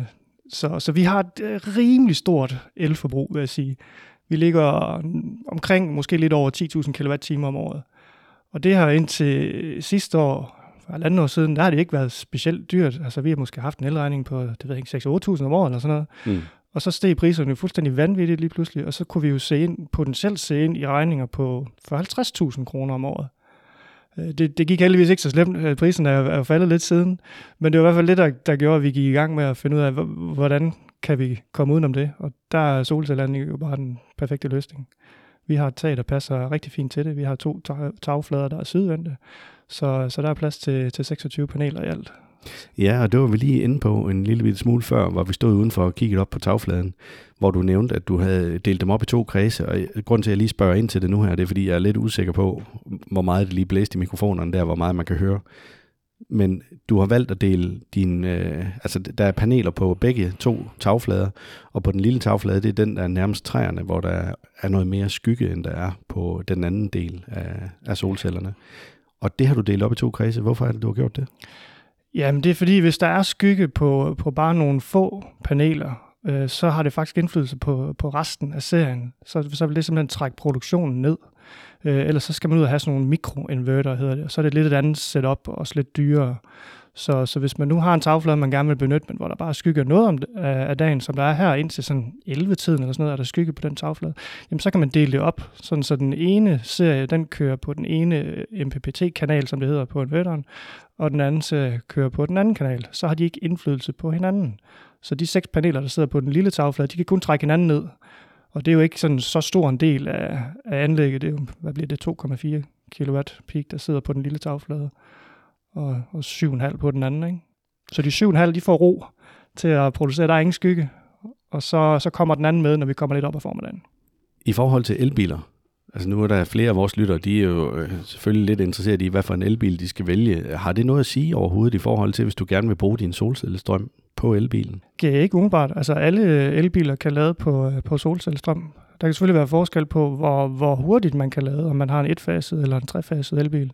så, så vi har et øh, rimelig stort elforbrug, vil jeg sige. Vi ligger omkring måske lidt over 10.000 kWh om året. Og det har indtil sidste år, for halvanden år siden, der har det ikke været specielt dyrt. Altså, vi har måske haft en elregning på, det ved jeg ikke, 6-8.000 om året eller sådan noget. Mm. Og så steg priserne fuldstændig vanvittigt lige pludselig, og så kunne vi jo se ind, potentielt se ind i regninger på 40-50.000 kroner om året. Øh, det, det gik heldigvis ikke så slemt. Øh, prisen er, er faldet lidt siden, men det var i hvert fald det, der, der gjorde, at vi gik i gang med at finde ud af, hvordan kan vi komme udenom det. Og der er solcellerne jo bare den perfekte løsning. Vi har et tag, der passer rigtig fint til det. Vi har to tagflader, der er sydvendte, så, så der er plads til, til 26 paneler i alt. Ja, og det var vi lige inde på en lille bitte smule før, hvor vi stod udenfor og kiggede op på tagfladen, hvor du nævnte, at du havde delt dem op i to kredse, og grund til, at jeg lige spørger ind til det nu her, det er, fordi jeg er lidt usikker på, hvor meget det lige blæste i mikrofonerne der, hvor meget man kan høre. Men du har valgt at dele din, øh, altså der er paneler på begge to tagflader, og på den lille tagflade, det er den, der er nærmest træerne, hvor der er noget mere skygge, end der er på den anden del af, af solcellerne. Og det har du delt op i to kredse. Hvorfor er det, du har gjort det? Jamen det er fordi, hvis der er skygge på, på bare nogle få paneler, øh, så har det faktisk indflydelse på, på resten af serien. Så, så vil det simpelthen trække produktionen ned. Øh, ellers så skal man ud og have sådan nogle mikroinverter, hedder det. Og så er det lidt et andet setup, og også lidt dyrere. Så, så hvis man nu har en tagflade, man gerne vil benytte, men hvor der bare skygger noget om det, af, af dagen, som der er her indtil sådan 11-tiden eller sådan noget, er der skygge på den tagflade, jamen så kan man dele det op, sådan så den ene serie, den kører på den ene øh, MPPT-kanal, som det hedder på inverteren, og den anden serie kører på den anden kanal. Så har de ikke indflydelse på hinanden. Så de seks paneler, der sidder på den lille tagflade, de kan kun trække hinanden ned. Og det er jo ikke sådan så stor en del af, af anlægget. Det er jo, hvad bliver det, 2,4 kW peak, der sidder på den lille tagflade, og, og 7,5 på den anden. Ikke? Så de 7,5, de får ro til at producere. Der er ingen skygge. Og så, så kommer den anden med, når vi kommer lidt op af formiddagen. I forhold til elbiler, altså nu er der flere af vores lyttere, de er jo øh, selvfølgelig lidt interesseret i, hvad for en elbil de skal vælge. Har det noget at sige overhovedet i forhold til, hvis du gerne vil bruge din solcellestrøm på elbilen? Det er ikke umiddelbart. Altså alle elbiler kan lade på, øh, på solcellestrøm. Der kan selvfølgelig være forskel på, hvor, hvor hurtigt man kan lade, om man har en etfaset eller en trefaset elbil.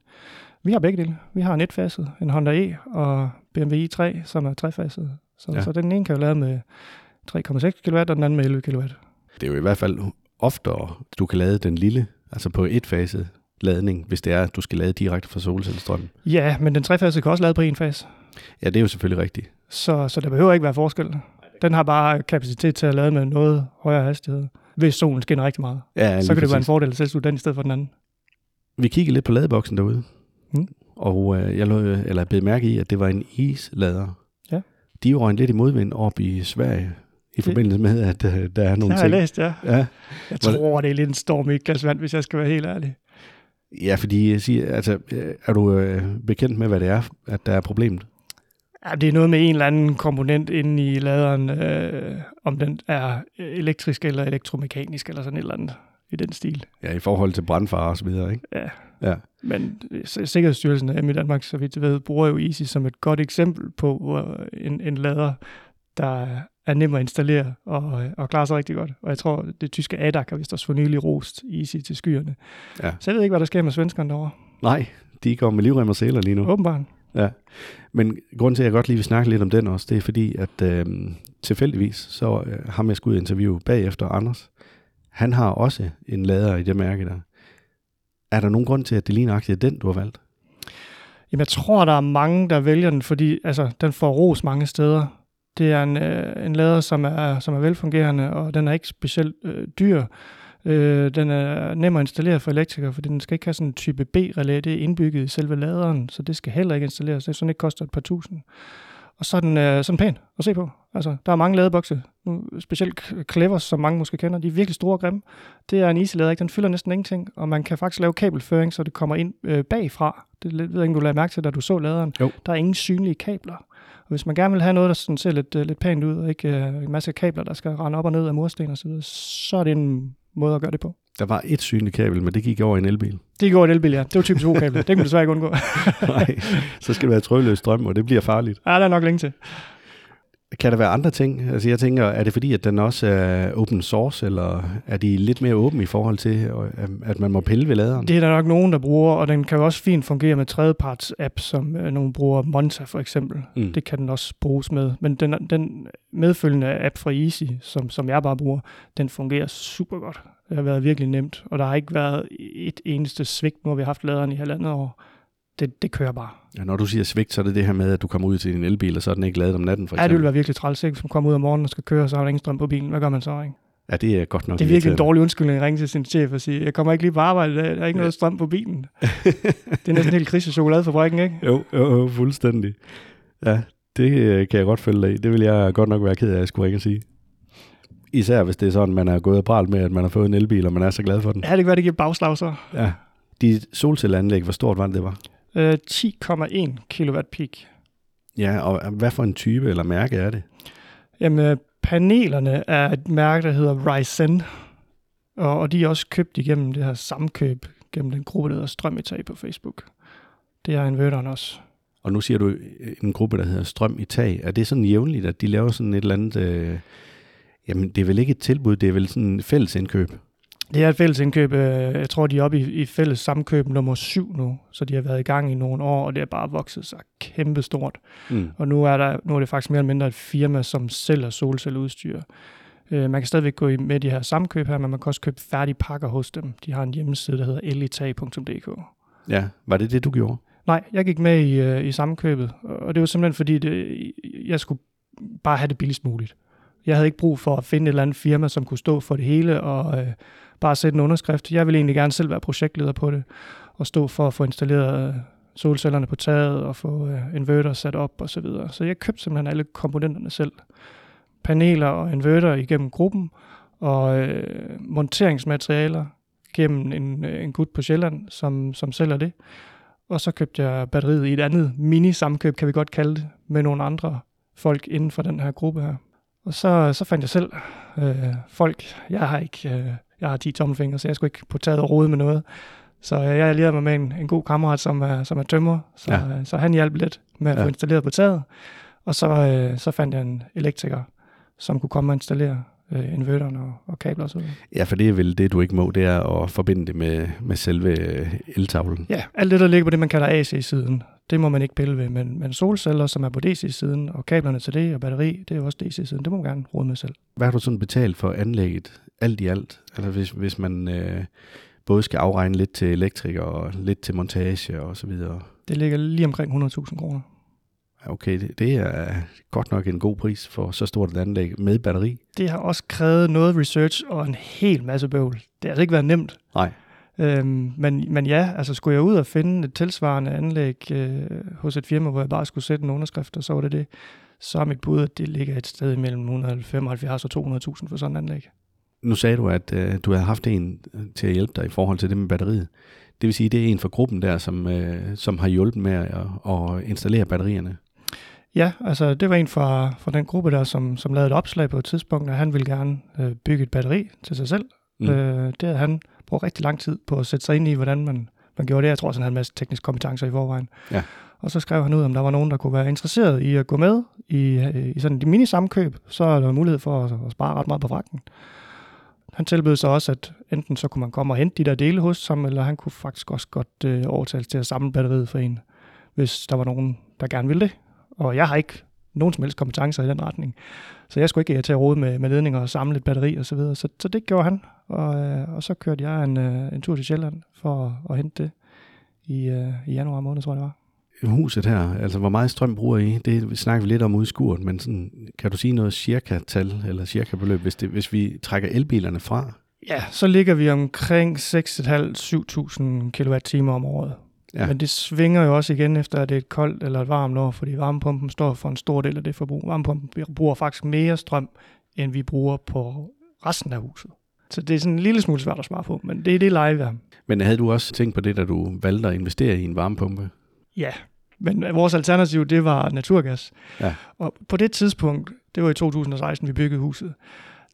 Vi har begge dele. Vi har en etfaset, en Honda E og BMW i3, som er trefaset. Så, Ja. så den ene kan jo lade med 3,6 kW, og den anden med 11 kW. Det er jo i hvert fald oftere, du kan lade den lille, altså på et fase ladning, hvis det er, at du skal lade direkte fra solcellestrømmen. Ja, men den trefasede kan også lade på en fase. Ja, det er jo selvfølgelig rigtigt. Så, så der behøver ikke være forskel. Den har bare kapacitet til at lade med noget højere hastighed. Hvis solen skinner rigtig meget. Ja, så kan det være en præcis. fordel at selv den i stedet for den anden. Vi kiggede lidt på ladeboksen derude, Mm. og øh, jeg lå, eller blev mærke i, at det var en islader. Ja. De jo røgnet lidt i modvind op i Sverige, i forbindelse med, at øh, der er Det nogle har jeg ting. læst, ja. Ja, Jeg tror, det er lidt en storm i et glas vand, hvis jeg skal være helt ærlig. ja, fordi jeg siger, altså, øh, er du øh, bekendt med, hvad det er, at der er problemet? Ja, det er noget med en eller anden komponent inde i laderen, øh, om den er elektrisk eller elektromekanisk eller sådan et eller andet i den stil. Ja, i forhold til brandfare og så videre, ikke? Ja. Ja. Men S- Sikkerhedsstyrelsen af i Danmark, så vidt jeg ved, bruger jo Easy som et godt eksempel på hvor en, en lader, der er nem at installere og, og klarer sig rigtig godt. Og jeg tror, det tyske ADAC har vist også for nylig rost Easy til skyerne. Ja. Så jeg ved ikke, hvad der sker med svenskerne derovre. Nej, de går med livrem og sæler lige nu. Åbenbart. Ja, men grunden til, at jeg godt lige vil snakke lidt om den også, det er fordi, at øh, tilfældigvis, så øh, ham jeg skulle interviewe bagefter, Anders, han har også en lader i det mærke der. Er der nogen grund til, at det lige nøjagtigt er den, du har valgt? Jamen, jeg tror, der er mange, der vælger den, fordi altså, den får ros mange steder. Det er en, øh, en lader, som er, som er velfungerende, og den er ikke specielt øh, dyr. Øh, den er nem at installere for elektrikere, fordi den skal ikke have sådan en type B-relæ. Det er indbygget i selve laderen, så det skal heller ikke installeres. Det er sådan ikke koster et par tusind. Og så er den øh, sådan pæn at se på. Altså, der er mange ladebokse. Nu, specielt Clever, som mange måske kender. De er virkelig store og grimme. Det er en easy-lader, ikke? Den fylder næsten ingenting, og man kan faktisk lave kabelføring, så det kommer ind øh, bagfra. Det ved jeg ikke, du lagde mærke til, da du så laderen. Jo. Der er ingen synlige kabler. Og hvis man gerne vil have noget, der sådan ser lidt, øh, lidt pænt ud, og ikke øh, en masse kabler, der skal rende op og ned af mursten og så så er det en måde at gøre det på. Der var et synligt kabel, men det gik over i en elbil. Det går et elbil, ja. Det var typisk O-kabel. det kan man desværre ikke undgå. Nej, så skal det være trådløs strøm, og det bliver farligt. ja, der er nok længe til. Kan der være andre ting? Altså jeg tænker, er det fordi, at den også er open source, eller er de lidt mere åbne i forhold til, øh, at man må pille ved laderen? Det er der nok nogen, der bruger, og den kan jo også fint fungere med tredjeparts app, som øh, nogen bruger Monta for eksempel. Mm. Det kan den også bruges med. Men den, den medfølgende app fra Easy, som, som jeg bare bruger, den fungerer super godt. Det har været virkelig nemt, og der har ikke været et eneste svigt. Nu har vi haft laderen i halvandet år. Det, det kører bare. Ja, når du siger svigt, så er det det her med, at du kommer ud til din elbil, og så er den ikke lavet om natten, for Ja, det eksempel. vil være virkelig træls, ikke? Hvis man kommer ud om morgenen og skal køre, så har der ingen strøm på bilen. Hvad gør man så, ikke? Ja, det er godt nok Det er virkelig en dårlig undskyldning at ringe til sin chef og sige, jeg kommer ikke lige på arbejde i dag, der er ikke Ja. noget strøm på bilen. det er næsten helt krise chokoladefabrikken, ikke? Jo, jo, jo, fuldstændig. Ja, det øh, kan jeg godt følge dig i. Det vil jeg godt nok være ked af, at jeg skulle ringe og sige. Især hvis det er sådan, man er gået og pralt med, at man har fået en elbil, og man er så glad for den. Ja, det kan være, det giver bagslag så. Ja. Dit solcelleanlæg, hvor stort var det, det var? Øh, 10,1 kW peak. Ja, og hvad for en type eller mærke er det? Jamen, øh, panelerne er et mærke, der hedder Ryzen, og, og de er også købt igennem det her samkøb, gennem den gruppe, der hedder Strøm i Tag på Facebook. Det er inverteren også. Og nu siger du en gruppe, der hedder Strøm i Tag. Er det sådan jævnligt, at de laver sådan et eller andet... Øh, jamen, det er vel ikke et tilbud, det er vel sådan et fælles indkøb? Det er et fælles indkøb. øh, Jeg tror, de er oppe i, i fælles samkøb nummer syv nu, så de har været i gang i nogle år, og det er bare vokset sig kæmpestort. Mm. Og nu er, der, nu er det faktisk mere eller mindre et firma, som sælger solcelleudstyr. Øh, man kan stadigvæk gå i med de her samkøb her, men man kan også købe færdige pakker hos dem. De har en hjemmeside, der hedder elitag.dk. Ja, var det det, du gjorde? Nej, jeg gik med i, øh, i samkøbet, og det var simpelthen fordi, det, jeg skulle bare have det billigst muligt. Jeg havde ikke brug for at finde et eller andet firma, som kunne stå for det hele og øh, bare sætte en underskrift. Jeg ville egentlig gerne selv være projektleder på det og stå for at få installeret øh, solcellerne på taget og få øh, inverter sat op og så videre. Så jeg købte simpelthen alle komponenterne selv. Paneler og inverter igennem gruppen og øh, monteringsmaterialer gennem en, øh, en gut på Sjælland, som, som sælger det. Og så købte jeg batteriet i et andet mini-samkøb, kan vi godt kalde det, med nogle andre folk inden for den her gruppe her. Og så, så fandt jeg selv øh, folk. Jeg har ikke, øh, jeg har 10 tommelfingre, så jeg skulle ikke på taget og rode med noget. Så øh, jeg allierede mig med en, en god kammerat, som er, som er tømmer, så, Ja. ja. så han hjalp lidt med at få Ja. installeret på taget. Og så, øh, så fandt jeg en elektriker, som kunne komme og installere øh, inverteren og, og kabler og så videre. Ja, for det er vel det, du ikke må, det er at forbinde det med, med selve øh, eltavlen. Ja, alt det, der ligger på det, man kalder AC-siden, det må man ikke pille ved. Men, men solceller, som er på DC-siden, og kablerne til det, og batteri, det er jo også DC-siden. Det må man gerne råde med selv. Hvad har du sådan betalt for anlægget, alt i alt? Altså hvis, hvis man øh, både skal afregne lidt til elektriker og lidt til montage og så videre. Det ligger lige omkring 100.000 kroner. Okay, det, det er godt nok en god pris for så stort et anlæg med batteri. Det har også krævet noget research og en hel masse bøvl. Det har altså ikke været nemt. Nej. Øhm, men, men ja, altså skulle jeg ud og finde et tilsvarende anlæg øh, hos et firma, hvor jeg bare skulle sætte en underskrift, og så var det det, så er mit bud, at det ligger et sted mellem 175 og 200.000 for sådan et anlæg. Nu sagde du, at øh, du havde haft en øh, til at hjælpe dig i forhold til det med batteriet. Det vil sige, det er en fra gruppen der, som, øh, som har hjulpet med at, at installere batterierne. Ja, altså det var en fra, fra den gruppe der, som, som lavede et opslag på et tidspunkt, at han ville gerne øh, bygge et batteri til sig selv. Mm. Øh, det havde han brugt rigtig lang tid på at sætte sig ind i, hvordan man, man gjorde det. Jeg tror også, han havde en masse tekniske kompetencer i forvejen. Ja. Og så skrev han ud, om der var nogen, der kunne være interesseret i at gå med i, øh, i sådan et mini-samkøb. Så er der mulighed for at, at spare ret meget på fragten. Han tilbød så også, at enten så kunne man komme og hente de der dele hos ham, eller han kunne faktisk også godt øh, overtales til at samle batteriet for en, hvis der var nogen, der gerne ville det. Og jeg har ikke nogen som helst kompetencer i den retning. Så jeg skulle ikke til at rode med, med ledninger og samle et batteri og så videre. Så, så det gjorde han, og, øh, og så kørte jeg en, øh, en tur til Sjælland for at, at hente det i, øh, i januar måned, tror jeg det var. Huset her, altså hvor meget strøm bruger I? Det snakker vi lidt om ude i skuret, men sådan, kan du sige noget cirka-tal eller cirka-beløb, hvis, det, hvis vi trækker elbilerne fra? Ja, så ligger vi omkring 6.500-7.000 kWh om året. Ja. Men det svinger jo også igen efter, at det er et koldt eller et varmt år, fordi varmepumpen står for en stor del af det forbrug. Varmepumpen bruger faktisk mere strøm, end vi bruger på resten af huset. Så det er sådan en lille smule svært at svare på, men det er det live er. Men havde du også tænkt på det, da du valgte at investere i en varmepumpe? Ja, men vores alternativ, det var naturgas. Ja. Og på det tidspunkt, det var i 2016, vi byggede huset,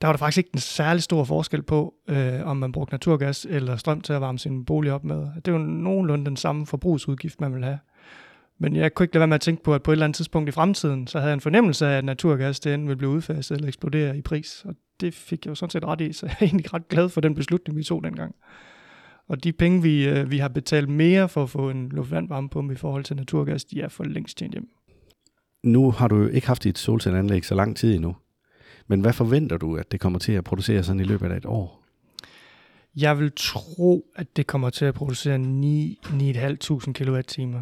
der var der faktisk ikke en særlig stor forskel på, øh, om man brugte naturgas eller strøm til at varme sin bolig op med. Det var nogenlunde den samme forbrugsudgift, man ville have. Men jeg kunne ikke lade være med at tænke på, at på et eller andet tidspunkt i fremtiden, så havde jeg en fornemmelse af, at naturgas det enten ville blive udfaset eller eksplodere i pris. Og det fik jeg jo sådan set ret i, så jeg er egentlig ret glad for den beslutning, vi tog dengang. Og de penge, vi, øh, vi har betalt mere for at få en luftvandvarmepumpe i forhold til naturgas, de er for længst tjent hjem. Nu har du jo ikke haft dit solcelleanlæg så lang tid endnu. Men hvad forventer du, at det kommer til at producere sådan i løbet af et år? Jeg vil tro, at det kommer til at producere 9-9.500 kWh.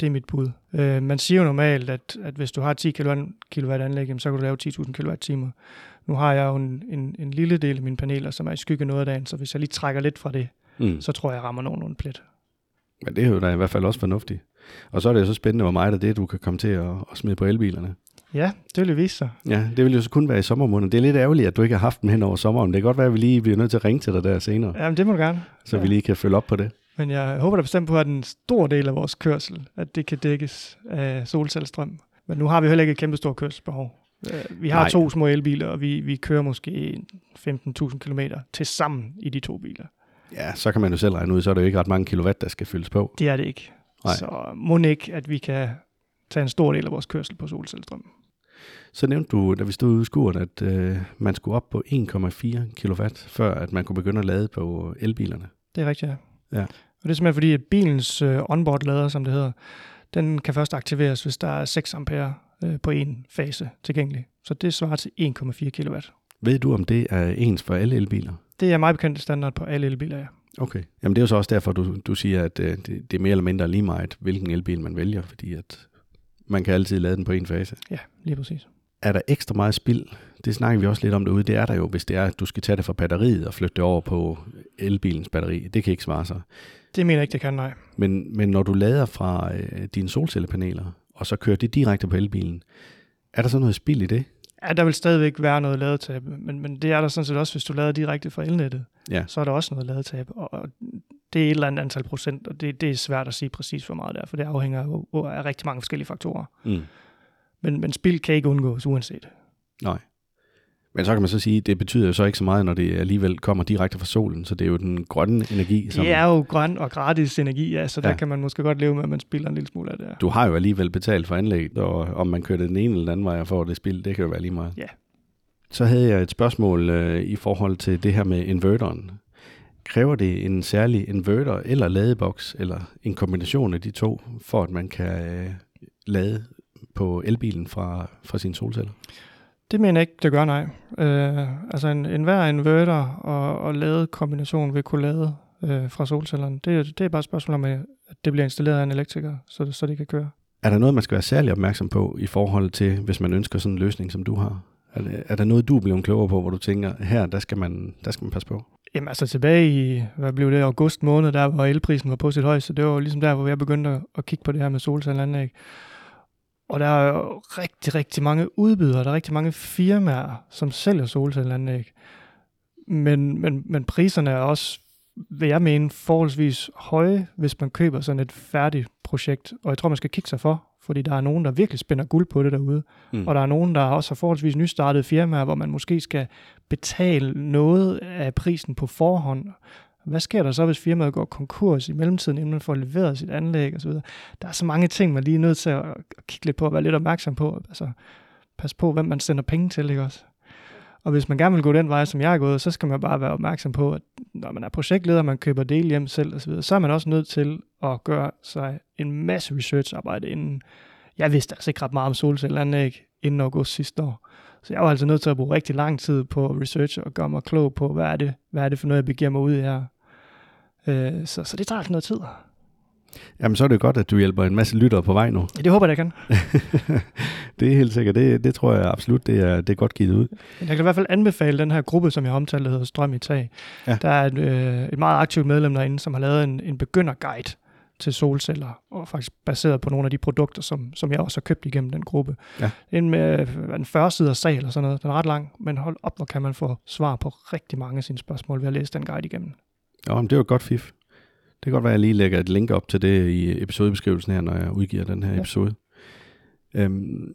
Det er mit bud. Øh, man siger jo normalt, at, at hvis du har 10 kW anlæg, så kan du lave 10.000 kWh. Nu har jeg jo en, en, en lille del af mine paneler, som er i skygge noget af dagen, så hvis jeg lige trækker lidt fra det, Mm. så tror jeg, jeg rammer nogenlunde plet. Men det er jo da i hvert fald også fornuftigt. Og så er det jo så spændende, hvor meget af det, du kan komme til at, at smide på elbilerne. Ja, det vil vise sig. Ja, det vil jo så kun være i sommermåneden. Det er lidt ærgerligt, at du ikke har haft dem hen over sommeren. Det kan godt være, at vi lige bliver nødt til at ringe til dig der senere, Jamen, det må du gerne. så ja. vi lige kan følge op på det. Men jeg håber da bestemt på, at en stor del af vores kørsel, at det kan dækkes af solcellestrøm. Men nu har vi heller ikke et kæmpe stort kørselsbehov. Øh, Vi har. Nej. to små elbiler, og vi, vi kører måske 15.000 km til sammen i de to biler. Ja, så kan man jo selv regne ud, så er det jo ikke ret mange kilowatt, der skal fyldes på. Det er det ikke. Nej. Så må ikke, at vi kan tage en stor del af vores kørsel på solcellestrøm. Så nævnte du, da vi stod ude i skuret, at øh, man skulle op på 1,4 kilowatt, før at man kunne begynde at lade på elbilerne. Det er rigtigt, ja. Ja. Og det er simpelthen fordi, at bilens øh, onboard-lader, som det hedder, den kan først aktiveres, hvis der er 6 ampere øh, på en fase tilgængelig. Så det svarer til 1,4 kW. Ved du, om det er ens for alle elbiler? Det er meget bekendt standard på alle elbiler, ja. Okay. Jamen det er jo så også derfor, du, du siger, at øh, det, det er mere eller mindre lige meget, hvilken elbil man vælger, fordi at man kan altid lade den på en fase. Ja, lige præcis. Er der ekstra meget spild? Det snakker vi også lidt om derude. Det er der jo, hvis det er, at du skal tage det fra batteriet og flytte det over på elbilens batteri. Det kan ikke svare sig. Det mener jeg ikke, det kan, nej. Men, men når du lader fra øh, dine solcellepaneler, og så kører det direkte på elbilen, er der så noget spild i det? Ja, der vil stadigvæk være noget ladetab, men, men det er der sådan set også, hvis du lader direkte fra elnettet. Ja. Så er der også noget ladetab, og det er et eller andet antal procent, og det, det er svært at sige præcis hvor meget det er, for det afhænger af, af rigtig mange forskellige faktorer. Mm. Men, men spild kan ikke undgås uanset. Nej. Men så kan man så sige, det betyder jo så ikke så meget, når det alligevel kommer direkte fra solen, så det er jo den grønne energi. Som, Det er jo grøn og gratis energi, ja, så der Ja. kan man måske godt leve med, at man spilder en lille smule af det. Du har jo alligevel betalt for anlægget, og om man kører den ene eller den anden vej og får det spil, det kan jo være lige meget. Ja. Så havde jeg et spørgsmål øh, i forhold til det her med inverteren. Kræver det en særlig inverter eller ladeboks, eller en kombination af de to, for at man kan øh, lade på elbilen fra, fra sine solceller? Det mener jeg ikke, det gør nej. Øh, altså en, en hver inverter og, og lade kombination vil kunne lade øh, fra solcellerne. Det, det er bare et spørgsmål om, at det bliver installeret af en elektriker, så, det- så det kan køre. Er der noget, man skal være særlig opmærksom på i forhold til, hvis man ønsker sådan en løsning, som du har? Er, det, er der noget, du er blevet klogere på, hvor du tænker, her, der skal man, der skal man passe på? Jamen altså tilbage i, hvad blev det, august måned, der hvor elprisen var på sit højeste, det var jo ligesom der, hvor jeg begyndte at, kigge på det her med solcelleanlæg. Og der er jo rigtig, rigtig mange udbydere, der er rigtig mange firmaer, som sælger solcelleanlæg. Men, men, men priserne er også, vil jeg mene, forholdsvis høje, hvis man køber sådan et færdigt projekt. Og jeg tror, man skal kigge sig for, fordi der er nogen, der virkelig spænder guld på det derude. Mm. Og der er nogen, der også har forholdsvis nystartede firmaer, hvor man måske skal betale noget af prisen på forhånd. Hvad sker der så, hvis firmaet går konkurs i mellemtiden, inden man får leveret sit anlæg osv.? Der er så mange ting, man lige er nødt til at kigge lidt på og være lidt opmærksom på. Altså, pas på, hvem man sender penge til, ikke også? Og hvis man gerne vil gå den vej, som jeg er gået, så skal man bare være opmærksom på, at når man er projektleder, man køber del hjem selv osv., så er man også nødt til at gøre sig en masse researcharbejde inden. Jeg vidste altså ikke ret meget om solcelleranlæg inden august sidste år. Så jeg var altså nødt til at bruge rigtig lang tid på research og gøre mig klog på, hvad er det, hvad er det for noget, jeg begiver mig ud i her. Øh, så, så det tager altså noget tid. Jamen, så er det godt, at du hjælper en masse lyttere på vej nu. Ja, det håber jeg, jeg kan. det er helt sikkert. Det, det tror jeg absolut, det er, det er godt givet ud. Jeg kan i hvert fald anbefale den her gruppe, som jeg har omtalt, der hedder Strøm i Tag. Ja. Der er et, øh, et meget aktivt medlem derinde, som har lavet en, en begynderguide til solceller, og faktisk baseret på nogle af de produkter, som, som jeg også har købt igennem den gruppe. Ja. En med øh, en 40 sider sag eller sådan noget. Den er ret lang, men hold op, hvor kan man få svar på rigtig mange af sine spørgsmål ved at læse den guide igennem. Ja, men det var godt fif. Det kan godt være, at jeg lige lægger et link op til det i episodebeskrivelsen her, når jeg udgiver den her Ja. episode. Øhm,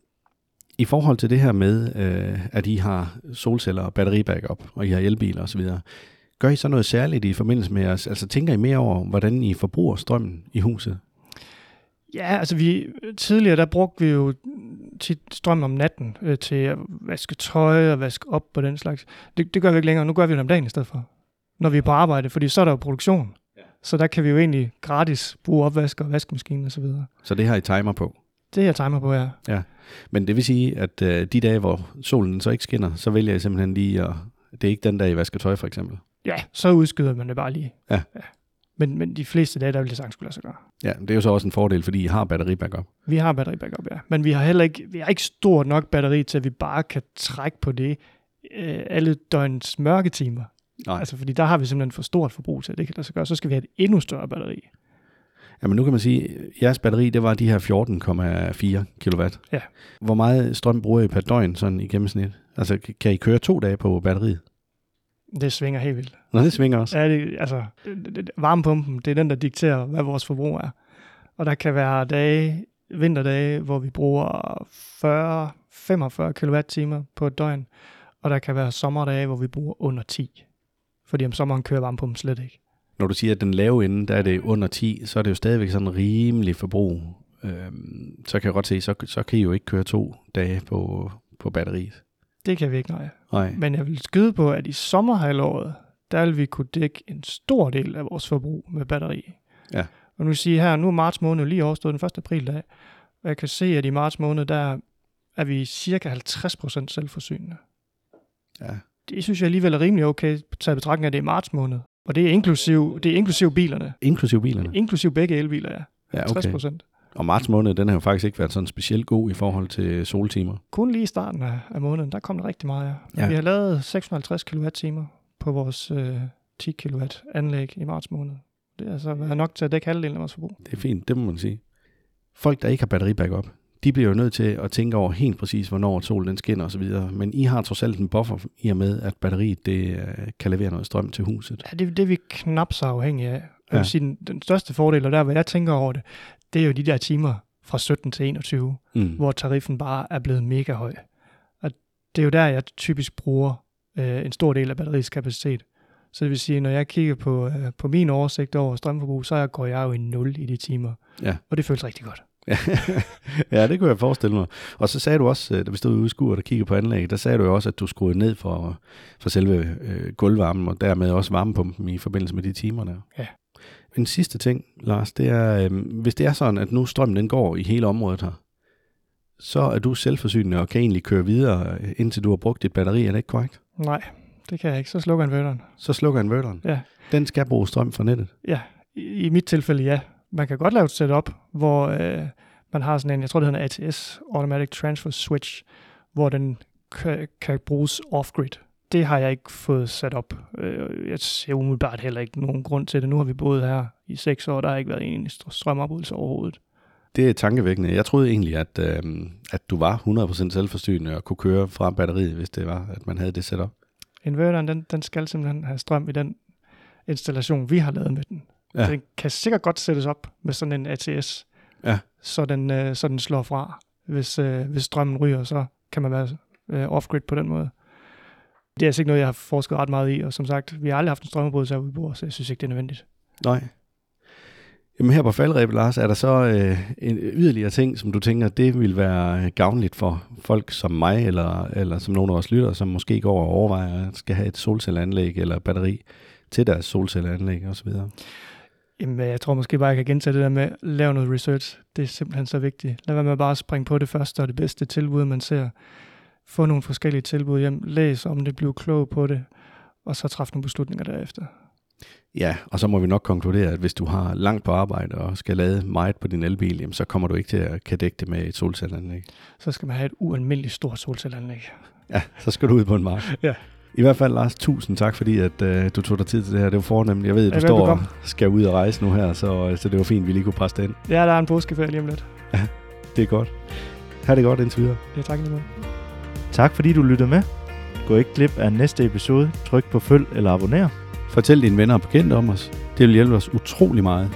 I forhold til det her med, øh, at I har solceller og batteribackup, og I har elbiler osv., gør I så noget særligt i forbindelse med os? Altså tænker I mere over, hvordan I forbruger strømmen i huset? Ja, altså vi, tidligere der brugte vi jo tit strøm om natten øh, til at vaske tøj og vaske op og den slags. Det, det gør vi ikke længere. Nu gør vi det om dagen i stedet for, når vi er på arbejde, fordi så er der jo produktion. Ja. Så der kan vi jo egentlig gratis bruge opvasker og vaskemaskinen og så videre. Så det har I timer på. Det jeg timer på, ja. Men det vil sige, at øh, de dage, hvor solen så ikke skinner, så vælger I simpelthen lige at... Det er ikke den dag, I vasker tøj, for eksempel. Ja, så udskyder man det bare lige. Ja. ja. Men, men de fleste dage, der vil det sagtens skulle lade sig gøre. Ja, det er jo så også en fordel, fordi I har batteribackup. Vi har batteri backup, ja. Men vi har heller ikke, vi har ikke stort nok batteri til, at vi bare kan trække på det øh, alle døgnets mørketimer. Nej. Altså, fordi der har vi simpelthen for stort forbrug til, at det kan lade sig gøre. Så skal vi have et endnu større batteri. Jamen nu kan man sige, at jeres batteri, det var de her 14,4 kW. Ja. Hvor meget strøm bruger I per døgn sådan i gennemsnit? Altså kan I køre to dage på batteriet? Det svinger helt vildt. Nå, det svinger også. Ja, det, altså, varmepumpen, det er den, der dikterer, hvad vores forbrug er. Og der kan være dage, vinterdage, hvor vi bruger 40-45 kWh på et døgn. Og der kan være sommerdage, hvor vi bruger under 10. Fordi om sommeren kører varmepumpen slet ikke. Når du siger, at den lave ende, der er det under 10, så er det jo stadigvæk sådan rimelig forbrug. Øhm, så kan jeg godt se, så, så kan I jo ikke køre to dage på, på batteriet. Det kan vi ikke, nej. Nej. Men jeg vil skyde på, at i sommerhalvåret, der vil vi kunne dække en stor del af vores forbrug med batteri. Ja. Og nu siger her, nu er marts måned lige overstået den 1. april dag, og jeg kan se, at i marts måned, der er vi cirka 50% selvforsynende. Ja. Det synes jeg alligevel er rimelig okay, taget betragtning af, det er marts måned. Og det er inklusiv, det er inklusiv bilerne. Inklusiv bilerne? Inklusiv begge elbiler, ja. Ja, 60 okay. procent. Og marts måned, den har jo faktisk ikke været sådan specielt god i forhold til soltimer. Kun lige i starten af, måneden, der kom der rigtig meget, ja. Vi har lavet 650 kWh på vores øh, 10 kW anlæg i marts måned. Det er altså været nok til at dække halvdelen af vores forbrug. Det er fint, det må man sige. Folk, der ikke har batteribackup, de bliver jo nødt til at tænke over helt præcis, hvornår solen skinner osv. Men I har trods alt en buffer i og med, at batteriet det, øh, kan levere noget strøm til huset. Ja, det, det er vi knap så afhængige af. Jeg Ja. vil sige, den, den største fordel, og der hvor jeg tænker over det, det er jo de der timer fra 17 til 21, Mm. hvor tariffen bare er blevet mega høj. Og det er jo der, jeg typisk bruger øh, en stor del af batteriets kapacitet. Så det vil sige, når jeg kigger på, øh, på min oversigt over strømforbrug, så går jeg jo i 0 i de timer. Ja. Og det føles rigtig godt. ja, det kunne jeg forestille mig. Og så sagde du også, øh, da vi stod ude i skuret og kiggede på anlægget, der sagde du jo også, at du skruede ned for, for selve øh, gulvvarmen, og dermed også varmepumpen i forbindelse med de timer der. Ja. En sidste ting, Lars, det er, øh, hvis det er sådan, at nu strømmen den går i hele området her, så er du selvforsynende og kan egentlig køre videre, øh, indtil du har brugt dit batteri, er det ikke korrekt? Nej, det kan jeg ikke. Så slukker inverteren. Så slukker inverteren. Ja. Den skal bruge strøm fra nettet. Ja, i, i mit tilfælde ja. Man kan godt lave et setup, hvor øh, man har sådan en, jeg tror det hedder en ATS, Automatic Transfer Switch, hvor den kan, kan bruges off-grid. Det har jeg ikke fået sat op. Øh, Jeg ser umiddelbart heller ikke nogen grund til det. Nu har vi boet her i seks år, der har ikke været en strømafbrydelse overhovedet. Det er tankevækkende. Jeg troede egentlig, at, øh, at du var 100% selvforsynende og kunne køre fra batteriet, hvis det var, at man havde det setup. Inverteren, den, den skal simpelthen have strøm i den installation, vi har lavet med den. Ja. Den kan sikkert godt sættes op med sådan en ATS, Ja. så, den, øh, så den slår fra. Hvis, øh, hvis strømmen ryger, så kan man være øh, off-grid på den måde. Det er altså ikke noget, jeg har forsket ret meget i, og som sagt, vi har aldrig haft en strømafbrydelse her, vi bor, så jeg synes ikke, det er nødvendigt. Nej. Jamen her på faldrebet, Lars, er der så øh, en yderligere ting, som du tænker, det vil være gavnligt for folk som mig, eller, eller som nogle af os lytter, som måske går og overvejer, at skal have et solcelleanlæg eller batteri til deres solcelleanlæg osv.? Jamen, jeg tror måske bare, jeg kan gentage det der med at lave noget research. Det er simpelthen så vigtigt. Lad være med bare at springe på det første og det bedste tilbud, man ser. Få nogle forskellige tilbud hjem. Læs om det, bliv klog på det, og så træffe nogle beslutninger derefter. Ja, og så må vi nok konkludere, at hvis du har langt på arbejde og skal lade meget på din elbil, jamen, så kommer du ikke til at kan dække det med et solcelleanlæg. Så skal man have et ualmindeligt stort solcelleanlæg. Ja, så skal du ud på en mark. Ja. I hvert fald, Lars, tusind tak, fordi at, øh, du tog dig tid til det her. Det var fornemt. Jeg ved, at du Ja, står og skal ud og rejse nu her, så, så det var fint, at vi lige kunne presse det ind. Ja, der er en påskeferie lige om lidt. Det er godt. Ha' det godt indtil videre. Ja, tak lige måde. Tak fordi du lyttede med. Gå ikke glip af næste episode. Tryk på følg eller abonner. Fortæl dine venner og bekendte om os. Det vil hjælpe os utrolig meget.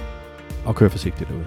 Og kør forsigtigt derude.